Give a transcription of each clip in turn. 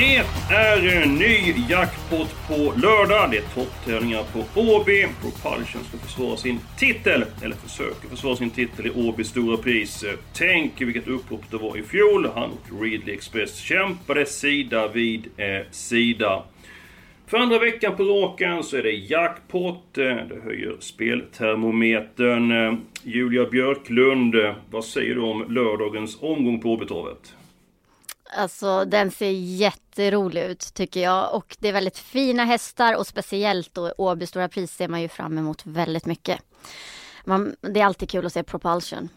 Det är en ny jackpot på lördag. Det är topptävlingar på Åby. Propulsion ska försvara sin titel, eller försöker försvara sin titel i Åbys stora pris. Tänk vilket upprop det var i fjol. Han och Ridley Express kämpade sida vid eh, sida. För andra veckan på raken så är det jackpot. Det höjer speltermometern. Julia Björklund, vad säger du om lördagens omgång på Åbytorvet? Alltså den ser jätterolig ut tycker jag och det är väldigt fina hästar och speciellt då Åby Stora Pris ser man ju fram emot väldigt mycket. Man, det är alltid kul att se Propulsion.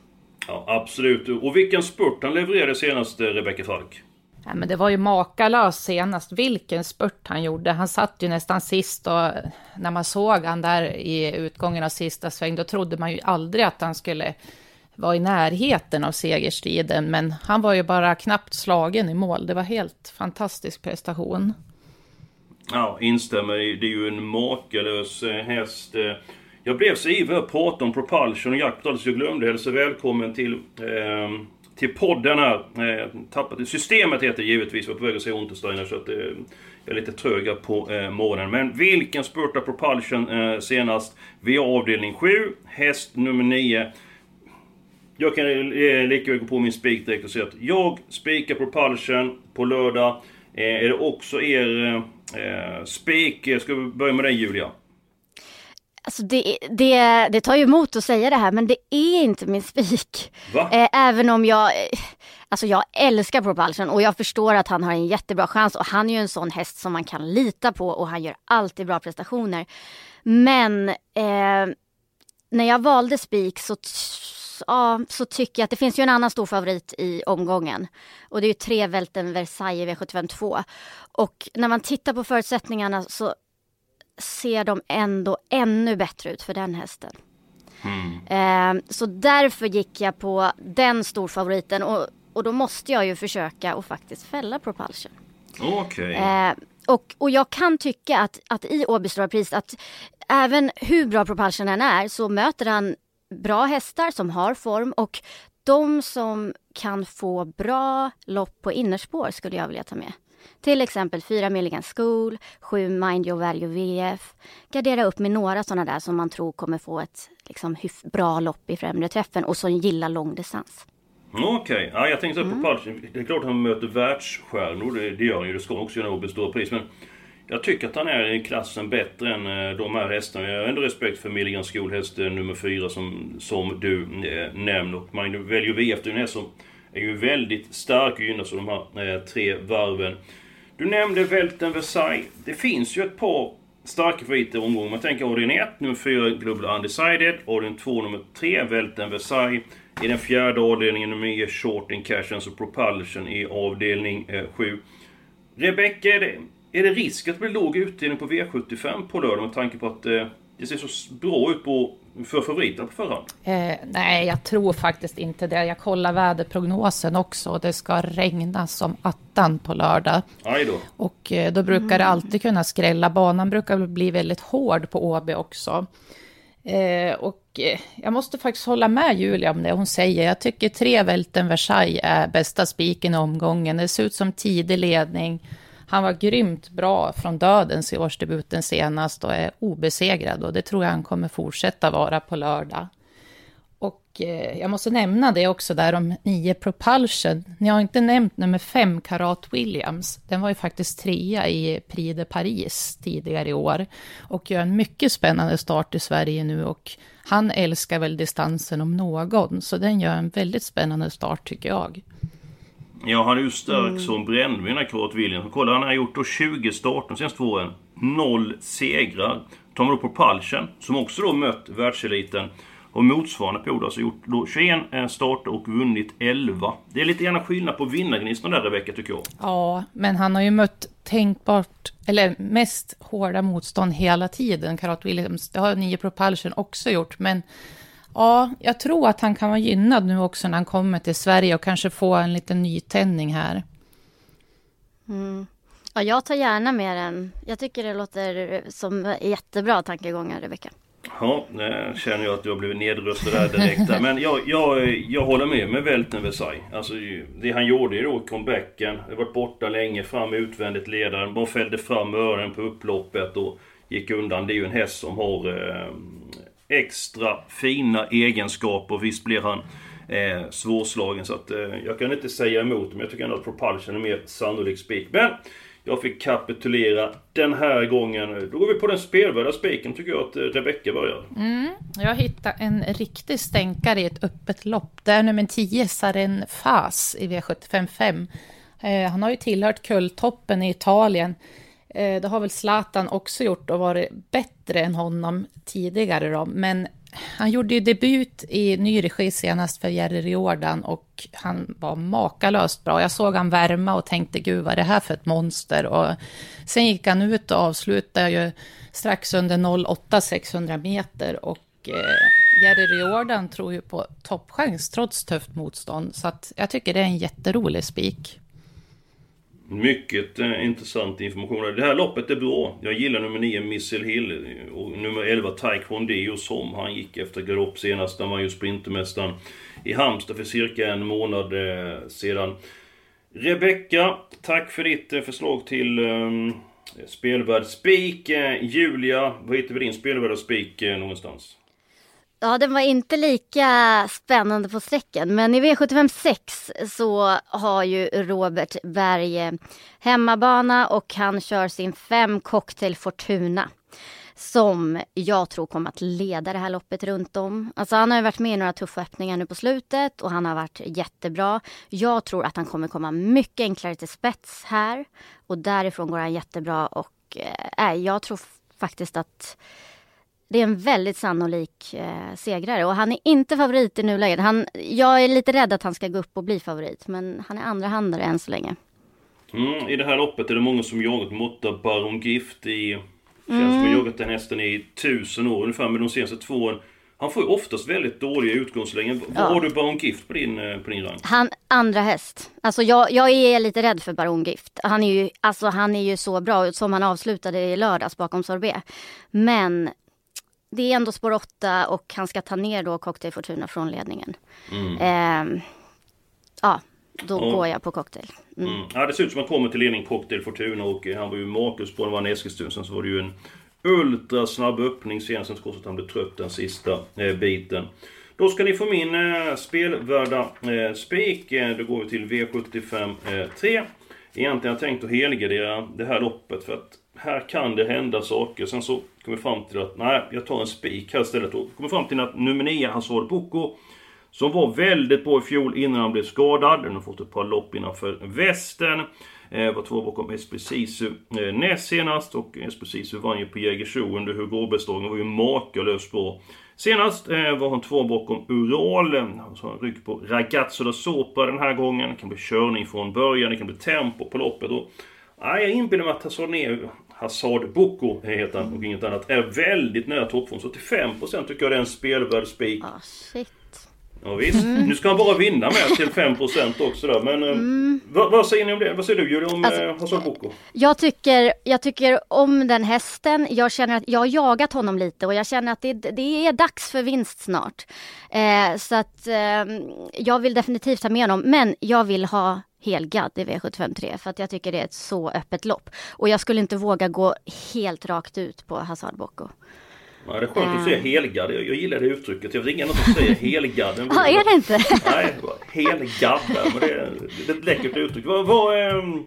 Ja, absolut. Och vilken spurt han levererade senast, Rebecka Falk. Ja, men det var ju makalöst senast, vilken spurt han gjorde. Han satt ju nästan sist och när man såg han där i utgången av sista sväng, då trodde man ju aldrig att han skulle var i närheten av segerstriden, men han var ju bara knappt slagen i mål. Det var helt fantastisk prestation. Ja, instämmer. Det är ju en makalös eh, häst. Eh, jag blev så ivrig att prata om Propulsion och jackpot så jag glömde hälsa välkommen till, eh, till podden här. Eh, tappat, systemet heter givetvis, var på väg att säga Untersteiner, så att eh, jag är lite trög på eh, morgonen. Men vilken spurt av Propulsion eh, senast? Vi har avdelning 7, häst nummer 9. Jag kan eh, lika väl gå på min spik direkt och säga att jag spikar Propulsion på lördag. Eh, är det också er eh, spik? Ska vi börja med dig Julia? Alltså det, det, det tar ju emot att säga det här men det är inte min spik. Eh, även om jag, eh, alltså jag älskar Propulsion och jag förstår att han har en jättebra chans och han är ju en sån häst som man kan lita på och han gör alltid bra prestationer. Men eh, när jag valde spik så ja, så tycker jag att det finns ju en annan stor favorit i omgången. Och det är ju tre Välten Versailles V75 2. Och när man tittar på förutsättningarna så ser de ändå ännu bättre ut för den hästen. Mm. Eh, så därför gick jag på den storfavoriten och, och då måste jag ju försöka och faktiskt fälla Propulsion. Okej. Okay. Eh, och, och jag kan tycka att, att i Åby Stora Pris att även hur bra Propulsion än är så möter han bra hästar som har form och de som kan få bra lopp på innerspår skulle jag vilja ta med. Till exempel 4 Milligan School, 7 Mind Your Value VF. Gardera upp med några sådana där som man tror kommer få ett liksom, bra lopp i främre träffen och som gillar långdistans. Okej, okay. ja, jag tänkte mm. på Palcin. Det är klart att han möter världsstjärnor, det, det gör han ju. Det ska också göra Åby stora pris. Men jag tycker att han är i klassen bättre än eh, de här hästarna. Jag har ändå respekt för Milligan skolhäst eh, nummer 4 som, som du eh, nämner. Och man väljer vi efter en häst som är ju väldigt stark och gynnas av de här eh, tre varven. Du nämnde Välten Versailles. Det finns ju ett par starka favoriter i omgången. Man tänker avdelning 1, nummer 4 Global Undecided. Avdelning 2, nummer 3 Välten Versailles. I den fjärde avdelningen nummer 9 Short in Cash, alltså Propulsion i avdelning eh, 7. Rebecka, är det, är det risk att det blir låg utdelning på V75 på lördag med tanke på att eh, det ser så bra ut på, för favoriterna på förhand? Eh, nej, jag tror faktiskt inte det. Jag kollar väderprognosen också och det ska regna som attan på lördag. Aj då. Och eh, då brukar det alltid kunna skrälla. Banan brukar bli väldigt hård på Åby också. Eh, och eh, jag måste faktiskt hålla med Julia om det hon säger. Jag tycker tre Välten Versailles är bästa spiken i omgången. Det ser ut som tidig ledning. Han var grymt bra från dödens i årsdebuten senast och är obesegrad och det tror jag han kommer fortsätta vara på lördag. Och eh, jag måste nämna det också där om nio Propulsion. Ni har inte nämnt nummer fem, Karat Williams. Den var ju faktiskt trea i Prix de Paris tidigare i år och gör en mycket spännande start i Sverige nu och han älskar väl distansen om någon, så den gör en väldigt spännande start tycker jag. Ja, han är ju stark mm. som brännvin, Kurt Williams. Kolla, han har gjort då 20 starter de senaste åren. Noll segrar. Tar man då på Palchen, som också då mött världseliten. Och motsvarande period alltså gjort då 21 eh, starter och vunnit 11. Det är lite grann skillnad på vinnargnistan där Rebecka tycker jag. Ja, men han har ju mött tänkbart, eller mest hårda motstånd hela tiden, Karat Williams. Det har Nio Propulsion också gjort, men ja, jag tror att han kan vara gynnad nu också när han kommer till Sverige och kanske få en liten nytändning här. Mm. Ja, jag tar gärna med den. Jag tycker det låter som jättebra tankegångar, Rebecka. Ja, nu känner jag att du har blivit nedröstad där direkt. Men jag, jag, jag håller med med Welten Versailles. Alltså, det han gjorde ju då, comebacken. Det varit borta länge, fram utvändigt ledaren. De fällde fram öronen på upploppet och gick undan. Det är ju en häst som har eh, extra fina egenskaper. Visst blir han eh, svårslagen. Så att, eh, jag kan inte säga emot, men jag tycker ändå att Propulsion är mer sannolik spik. Men jag fick kapitulera den här gången. Då går vi på den spelvärda spiken, tycker jag att eh, Rebecka börjar. Mm, jag hittade en riktig stänkare i ett öppet lopp. Det är nummer 10, Saren Fas i V755. Eh, han har ju tillhört kulltoppen i Italien. Eh, det har väl Zlatan också gjort och varit bättre än honom tidigare då. Men han gjorde ju debut i ny regi senast för Jerry Riordan och han var makalöst bra. Jag såg han värma och tänkte gud vad är det här för ett monster? Och sen gick han ut och avslutade ju strax under 08 600 meter och eh, Jerry Riordan tror ju på toppchans trots tufft motstånd. Så att jag tycker det är en jätterolig spik. Mycket eh, intressant information. Det här loppet är bra. Jag gillar nummer 9 Missile Hill och nummer 11 Taekwondo som han gick efter galopp senast. Han var ju sprintermästaren i Halmstad för cirka en månad eh, sedan. Rebecka, tack för ditt eh, förslag till ehm, um, spelvärd spik. Eh, Julia, var hittar vi din spelvärda spik eh, någonstans? Ja, den var inte lika spännande på sträckan. Men i V75 6 så har ju Robert Berg hemmabana och han kör sin fem Cocktail Fortuna. Som jag tror kommer att leda det här loppet runt om. Alltså han har ju varit med i några tuffa öppningar nu på slutet och han har varit jättebra. Jag tror att han kommer komma mycket enklare till spets här. Och därifrån går han jättebra och äh, jag tror faktiskt att det är en väldigt sannolik eh, segrare och han är inte favorit i nuläget. Han, jag är lite rädd att han ska gå upp och bli favorit men han är andra handare än så länge. Mm, I det här loppet är det många som jagat Motta Baron Gift i... Känns mm. som jagat den hästen i tusen år ungefär med de senaste två åren. Han får ju oftast väldigt dåliga utgångslägen. Ja. Vad har du Baron Gift på din, eh, på din rang? Han, andra häst. Alltså jag, jag är lite rädd för Baron Gift. Han är ju, alltså han är ju så bra som han avslutade i lördags bakom sorbet. Men det är ändå spår 8 och han ska ta ner då Cocktail Fortuna från ledningen. Mm. Eh, ja, då och, går jag på Cocktail. Mm. Mm. Ja, det ser ut som att han kommer till ledning Cocktail Fortuna och han var ju makalös på den vann Eskilstuna. Sen så var det ju en ultrasnabb öppning senast. Sen att han blev trött den sista eh, biten. Då ska ni få min eh, spelvärda eh, spik. Eh, då går vi till V75 eh, 3. Egentligen har jag tänkt att helgardera det här loppet för att här kan det hända saker. Sen så Kommer fram till att, nej, jag tar en spik här istället. Och Kommer fram till att nummer 9, Hazard Boko, som var väldigt bra i fjol innan han blev skadad. Den har fått ett par lopp innanför västen. Eh, var två bakom Espressisu eh, näst senast och Espressisu vann ju på Jägersro under Hugo Åbergsdagen. var ju makalöst bra. Senast eh, var han två bakom Ural. Han har en rygg på Ragazzo da Sopra den här gången. Det kan bli körning från början, det kan bli tempo på loppet. Och, Nej, jag inbillar mig att Hazard Hazard Boko heter han och inget annat. Är väldigt nära toppform. Så till 5% tycker jag det är en spelvärd spik. Ah, shit. Ja, visst. Mm. Nu ska han bara vinna med till 5% också där. Men eh, mm. vad, vad, säger ni om det? Vad säger du Julia om alltså, eh, Hazard Boko? Jag tycker, jag tycker om den hästen. Jag känner att jag har jagat honom lite och jag känner att det, det är dags för vinst snart. Eh, så att eh, jag vill definitivt ha med honom. Men jag vill ha helgad i V753 för att jag tycker det är ett så öppet lopp. Och jag skulle inte våga gå helt rakt ut på Hazard Bocco. Ja, det är skönt att säga eh. helgad. Jag, jag gillar det uttrycket. Jag vet ingen som säger helgad. Ja, är det inte? Nej, helgad. Men det är, det är ett läckert uttryck. Vad, vad är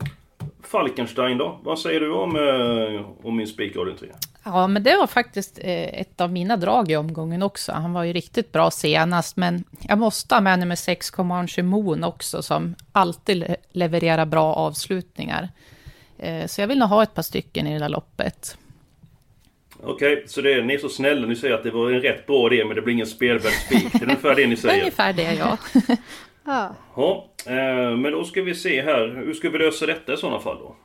Falkenstein då? Vad säger du om, eh, om min spik 3? Ja, men det var faktiskt eh, ett av mina drag i omgången också. Han var ju riktigt bra senast, men jag måste ha med nummer 6, Comanche Moon också, som alltid levererar bra avslutningar. Eh, så jag vill nog ha ett par stycken i det där loppet. Okej, okay, så det är, ni är så snälla, ni säger att det var en rätt bra idé men det blir ingen spelvärd spik. Det är ungefär det ni säger. ungefär det, ja. ja. ja eh, men då ska vi se här. Hur ska vi lösa detta i sådana fall då?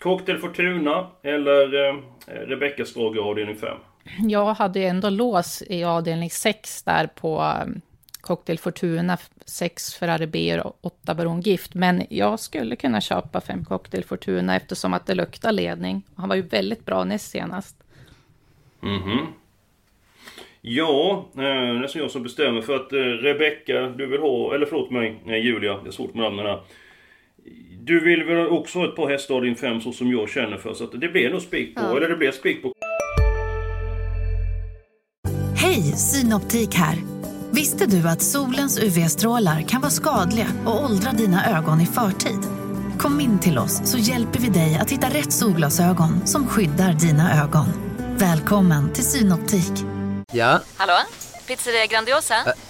Cocktail Fortuna eller eh, Rebecca Strage avdelning 5? Jag hade ju ändå lås i avdelning 6 där på um, Cocktail Fortuna, 6 Ferrari B och 8 Baron Gift. Men jag skulle kunna köpa 5 Cocktail Fortuna eftersom att det luktar ledning. Han var ju väldigt bra näst senast. Mhm. Mm ja, eh, det är jag som bestämmer för att eh, Rebecca, du vill ha, eller förlåt mig, eh, Julia, det är svårt med namnen här. Du vill väl också ha ett par hästar av din fem så som jag känner för så att det blir nog spik på, ja. eller det blir spik på. Hej, Synoptik här. Visste du att solens UV-strålar kan vara skadliga och åldra dina ögon i förtid? Kom in till oss så hjälper vi dig att hitta rätt solglasögon som skyddar dina ögon. Välkommen till Synoptik. Ja? Hallå? Pizzeria Grandiosa? Ä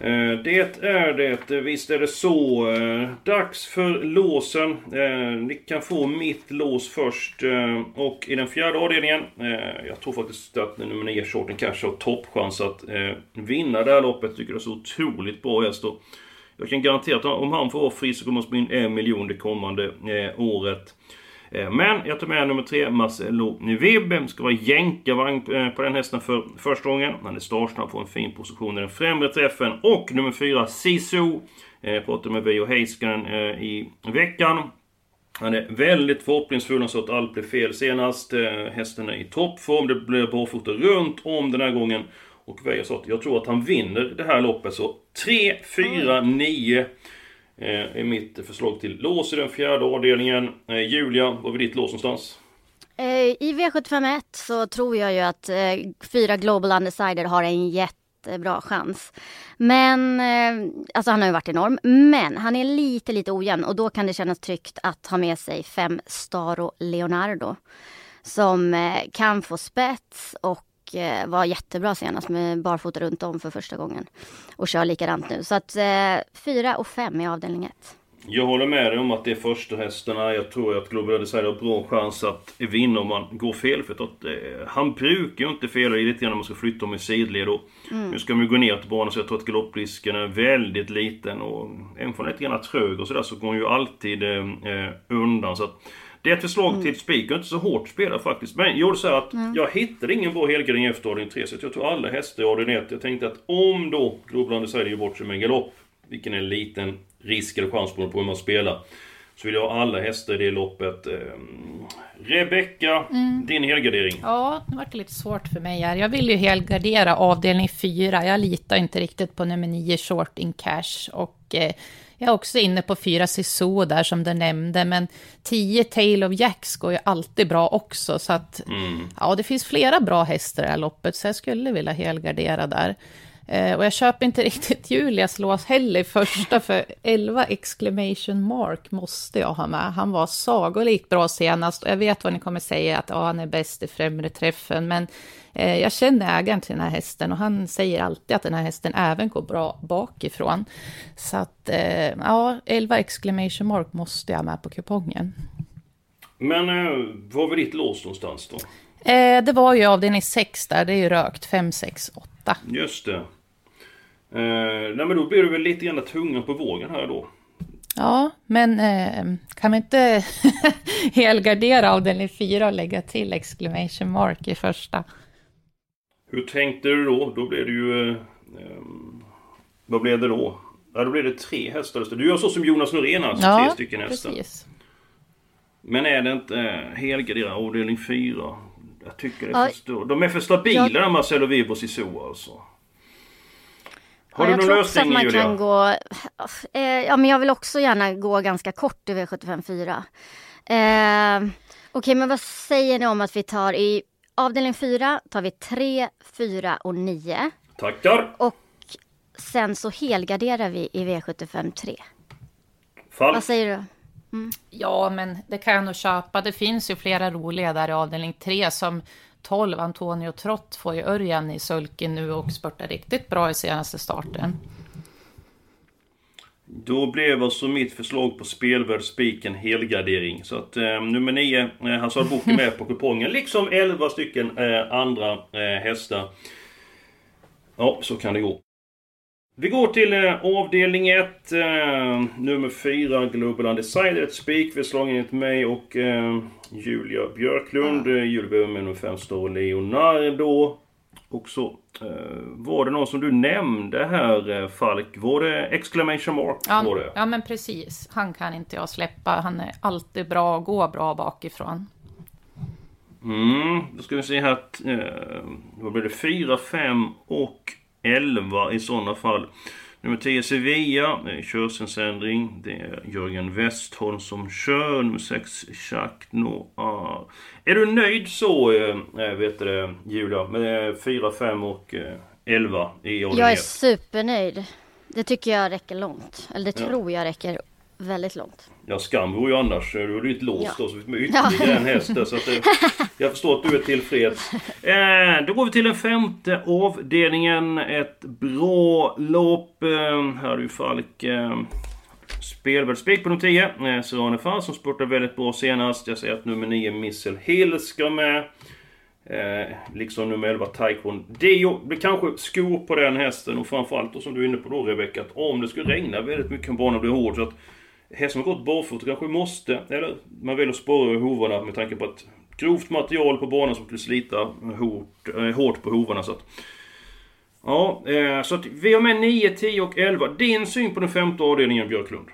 Eh, det är det, visst är det så. Eh, dags för låsen. Eh, ni kan få mitt lås först. Och i den fjärde avdelningen, jag tror faktiskt att nummer 9, Shorten Cash har toppchans att vinna det här loppet. Jag Tycker det är så otroligt bra häst. Jag kan garantera att om han får vara fri så kommer han springa en miljon det kommande året. Eh, men jag tar med nummer tre, Marcelo Nivib. Ska vara jänkarvagn eh, på den hästen för första gången. Han är startsnabb, får en fin position i den främre träffen. Och nummer fyra, Sisu. Eh, jag pratade med Veijo Heiskanen i veckan. Han är väldigt förhoppningsfull, han sa att allt blev fel senast. Hästen är i toppform, det blev barfota runt om den här gången. Och Veijo sa att jag tror att han vinner det här loppet. Så 3, 4, 9 Eh, är mitt förslag till lås i den fjärde avdelningen. Eh, Julia, var är ditt lås någonstans? Eh, I V751 så tror jag ju att fyra Global Undecided har en jättebra chans. Men, alltså han har ju varit enorm, men han är lite, lite ojämn och då kan det kännas tryggt att ha med sig fem Staro Leonardo. Som kan få spets och eh, var jättebra senast med barfota runt om för första gången. Och kör likadant nu. Så att eh, fyra och fem i avdelning ett. Jag håller med dig om att det är första hästarna. Jag tror att Global Design har bra chans att vinna om man går fel. För att, eh, han brukar ju inte fela lite grann när man ska flytta om i sidled. Och mm. Nu ska man ju gå ner till banan så jag tror att galopprisken är väldigt liten. Och även om han är lite grann trög och sådär så går han ju alltid eh undan. Så att, det är ett förslag mm. till spik, inte så hårt spelat faktiskt. Men jag gjorde så att mm. jag hittade ingen bra helgardering efter avdelning 3, så jag tog alla hästar i avdelning 1. Jag tänkte att om då Globland säger bort sig med en galopp, vilken är en liten risk eller chans på hur man spelar. Så vill jag ha alla hästar i det loppet. Ehm, Rebecka, mm. din helgardering? Ja, nu vart det lite svårt för mig här. Jag vill ju helgardera avdelning 4. Jag litar inte riktigt på nummer 9, Short in Cash. Och eh, jag är också inne på fyra Siso där som du nämnde, men tio Tail of Jacks går ju alltid bra också. Så att, mm. ja, det finns flera bra hästar i det här loppet, så jag skulle vilja helgardera där. Eh, och jag köper inte riktigt Julias lås heller första, för 11 exclamation mark måste jag ha med. Han var sagolikt bra senast och jag vet vad ni kommer säga, att ja, han är bäst i främre träffen, men eh, jag känner ägaren till den här hästen och han säger alltid att den här hästen även går bra bakifrån. Så att, eh, ja, 11 exclamation mark måste jag ha med på kupongen. Men eh, var var ditt lås någonstans då? Eh, det var ju avdelning 6 där, det är ju rökt 5, 6, 8. Just det. Eh, nej men då blir du väl lite grann tungan på vågen här då. Ja, men eh, kan vi inte helgardera avdelning 4 och lägga till exclamation mark i första? Hur tänkte du då? Då blev det ju... Eh, eh, vad blev det då? Ja, då blev det tre hästar. Du gör så som Jonas Norén alltså, ja, tre stycken hästar. Precis. Men är det inte eh, helgardera avdelning 4? Jag tycker det är ja, för stor. De är för stabila jag... de Marcelo Vibos i så alltså. Har ja, du någon lösning att man Julia? kan gå... Eh, ja, men jag vill också gärna gå ganska kort i V75 4. Eh, Okej, okay, men vad säger ni om att vi tar i avdelning 4 tar vi 3, 4 och 9. Tackar! Och sen så helgarderar vi i V75 3. Fall. Vad säger du? Mm. Ja, men det kan jag nog köpa. Det finns ju flera roliga där i avdelning 3 som 12, Antonio Trott, får ju Örjan i sulken nu och spurtar riktigt bra i senaste starten. Då blev alltså mitt förslag på spelvärd spiken helgardering. Så att eh, nummer 9, eh, Hazard Book är med på kupongen. Liksom 11 stycken eh, andra eh, hästar. Ja, så kan det gå. Vi går till eh, avdelning 1. Eh, nummer 4, Global Undecided. Spikförslag enligt mig och eh, Julia Björklund. Ja. Julia börjar med nummer 5 står Leonardo. Och så eh, var det någon som du nämnde här eh, Falk. Var det exclamation mark? Ja, var det? ja men precis. Han kan inte jag släppa. Han är alltid bra och går bra bakifrån. Mm, då ska vi se här. Eh, vad blir det? 4, 5 och 11 i sådana fall. Nummer 10 Sevilla, det är körscensändring. Det är Jörgen Westholm som kör. Nummer 6 Jacques Noir. Är du nöjd så, äh, vet du, Julia, med 4, 5 och äh, 11 i ordning Jag är supernöjd. Det tycker jag räcker långt. Eller det ja. tror jag räcker väldigt långt. Ja, skam vore ju annars. Du hade ju låst ja. så med ytterligare en häst där, så att, eh, Jag förstår att du är tillfreds. Eh, då går vi till den femte avdelningen. Ett bra lopp. Eh, här är ju Falk. Eh, Spelvärd spik på nummer 10. Eh, Serrane Fall som spurtade väldigt bra senast. Jag säger att nummer 9 Missel Hill ska med. Eh, liksom nummer 11 Taikon Dio. Det kanske skor på den hästen och framförallt då som du är inne på då Rebecka. Att om det skulle regna väldigt mycket om banan blir hård så att hästen har gått barfota kanske måste, eller man väljer att spara hovarna med tanke på att grovt material på banan som skulle slita hårt, eh, hårt på hovarna. Så att, ja, eh, så att vi har med 9, 10 och 11. Din syn på den femte avdelningen Björklund?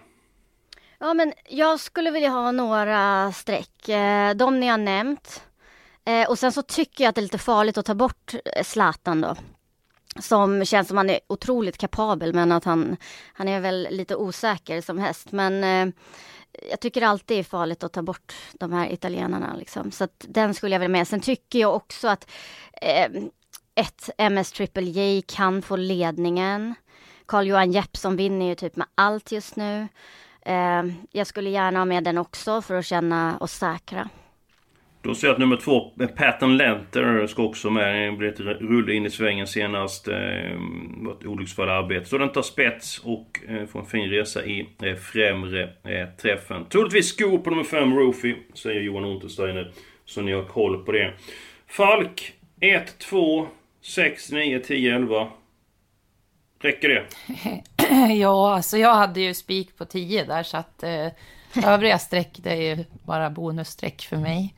Ja men jag skulle vilja ha några streck. Eh, de ni har nämnt. Eh, och sen så tycker jag att det är lite farligt att ta bort eh, Zlatan då. Som känns som han är otroligt kapabel men att han, han är väl lite osäker som häst. Men eh, jag tycker alltid det är farligt att ta bort de här italienarna. Liksom. Så att den skulle jag vilja med. Sen tycker jag också att eh, ett MS Triple J kan få ledningen. Carl-Johan Jeppsson vinner ju typ med allt just nu. Eh, jag skulle gärna ha med den också för att känna oss säkra. Då ser jag att nummer två, eh, Patton Lenter, ska också med. Blev ett rulle in i svängen senast. Eh, var ett olycksfall i arbetet. Så den tar spets och eh, får en fin resa i eh, främre träffen. Troligtvis skor på nummer fem, Rofi, säger Johan Untersteiner. Så ni har koll på det. Falk, 1, 2, 6, 9, 10, 11. Räcker det? ja, alltså jag hade ju spik på 10 där så att eh, övriga streck det är ju bara bonusstreck för mig.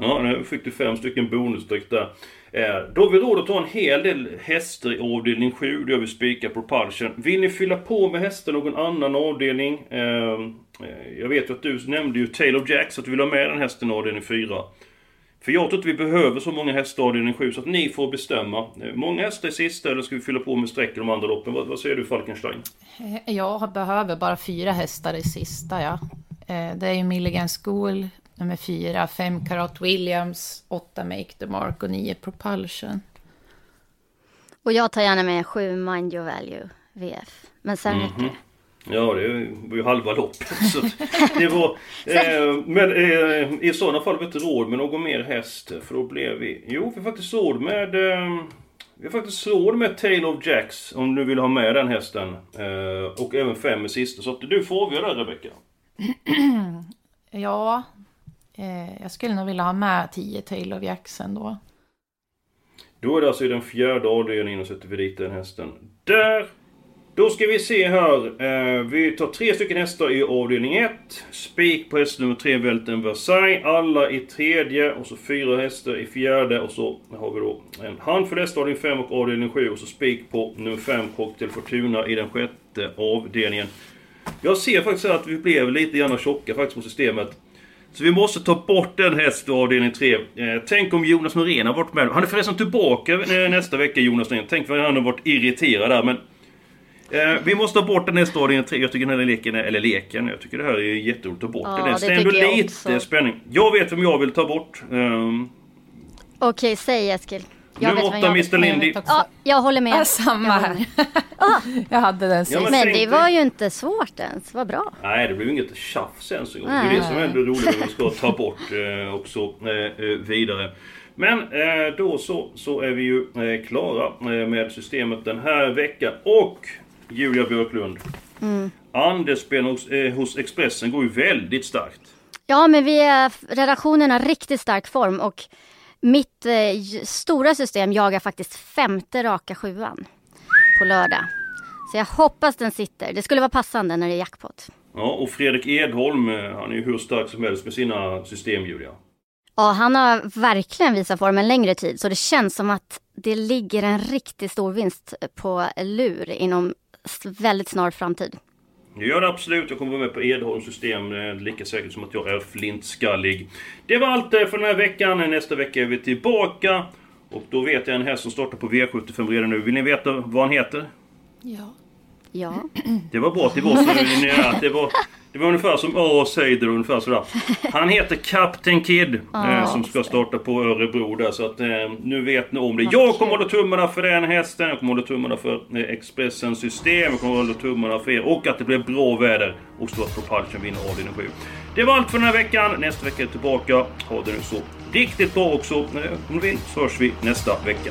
Ja, nu fick du fem stycken bonusstreck där. Eh, då har vi råd att ta en hel del hästar i avdelning 7. Då har vi spika Propulsion. Vill ni fylla på med hästar någon annan avdelning? Eh, eh jag vet ju att du nämnde ju Taylor Jacks, att du vill ha med den hästen i avdelning 4. För jag tror inte vi behöver så många hästar i avdelning 7, så att ni får bestämma. Eh, många hästar i sista, eller ska vi fylla på med streck i de andra loppen? Vad, vad säger du Falkenstein? Eh, jag behöver bara fyra hästar i sista, ja. Det är ju Milligan School, Nummer fyra, fem Karat Williams, åtta Make the Mark och nio Propulsion. Och jag tar gärna med sju Mind Your Value VF. Men sen mm -hmm. räcker det. Ja, det var ju halva loppet. Så det var, eh, men eh, i sådana fall har vi inte råd med någon mer häst. För då blev vi... Jo, vi har faktiskt råd med... Eh, vi har faktiskt råd med Tail of Jacks om du vill ha med den hästen. Eh, och även fem i sista. Så att du får avgöra det Rebecka. ja, Eh, jag skulle nog vilja ha med 10 Tail of Jackson då. Då är det alltså i den fjärde avdelningen och sätter vi dit den hästen. Där! Då ska vi se här. Eh, vi tar tre stycken hästar i avdelning 1. Spik på häst nummer 3, Välten Versailles. Alla i tredje. Och så fyra hästar i fjärde. Och så har vi då en handfull hästar i avdelning 5 och avdelning 7. Och så spik på nummer 5, Cocktail Fortuna i den sjätte avdelningen. Jag ser faktiskt att vi blev lite grann tjocka faktiskt på systemet. Så vi måste ta bort den häst i avdelning 3. Eh, tänk om Jonas Norén har varit med. Han är förresten tillbaka eh, nästa vecka, Jonas Norén. Tänk vad han har varit irriterad där. Men eh, vi måste ta bort den häst i avdelning 3. Jag tycker den här leken, är, eller leken, jag tycker det här är jätteroligt att ta bort ja, den. Det är ändå lite också. spänning. Jag vet vem jag vill ta bort. Um... Okej, säg Eskil. Jag Nummer åtta, jag- Mr Lindy. Ja, jag håller med. Ja, samma Jag håller här. Jag hade den sist. Ja, Men tänk det var ju inte svårt ens. Vad bra. Nej, det blev inget tjafs ens en gång. Det är det som är det roliga när man ska ta bort eh, och så eh, eh, vidare. Men eh, då så, så är vi ju eh, klara eh, med systemet den här veckan. Och Julia Björklund. Andelsspel hos, eh, hos Expressen går ju väldigt starkt. Ja, men vi är, redaktionen har riktigt stark form och mitt eh, stora system jagar faktiskt femte raka sjuan på lördag. Så jag hoppas den sitter. Det skulle vara passande när det är jackpot. Ja, och Fredrik Edholm, eh, han är ju hur stark som helst med sina system, Julia. Ja, han har verkligen visat form en längre tid så det känns som att det ligger en riktigt stor vinst på lur inom väldigt snar framtid. Det gör det absolut. Jag kommer vara med på Edholms system lika säkert som att jag är flintskallig. Det var allt eh, för den här veckan. Nästa vecka är vi tillbaka. Och då vet jag en häst som startar på V75 redan nu. Vill ni veta vad han heter? Ja. Ja, Det var bra att det var så. att det, var, det var ungefär som Åh säger det ungefär sådär. Han heter Captain Kid. Eh, som ska starta på Örebro där. Så att eh, nu vet ni om det. Jag kommer hålla tummarna för den hästen. Jag kommer hålla tummarna för eh, Expressens system. Jag kommer hålla tummarna för er. Och att det blir bra väder. Och så att Propulsion vinner avdelning 7. Det var allt för den här veckan. Nästa vecka är jag tillbaka. Ha det nu så riktigt bra också. Eh, Om du vill så hörs vi nästa vecka.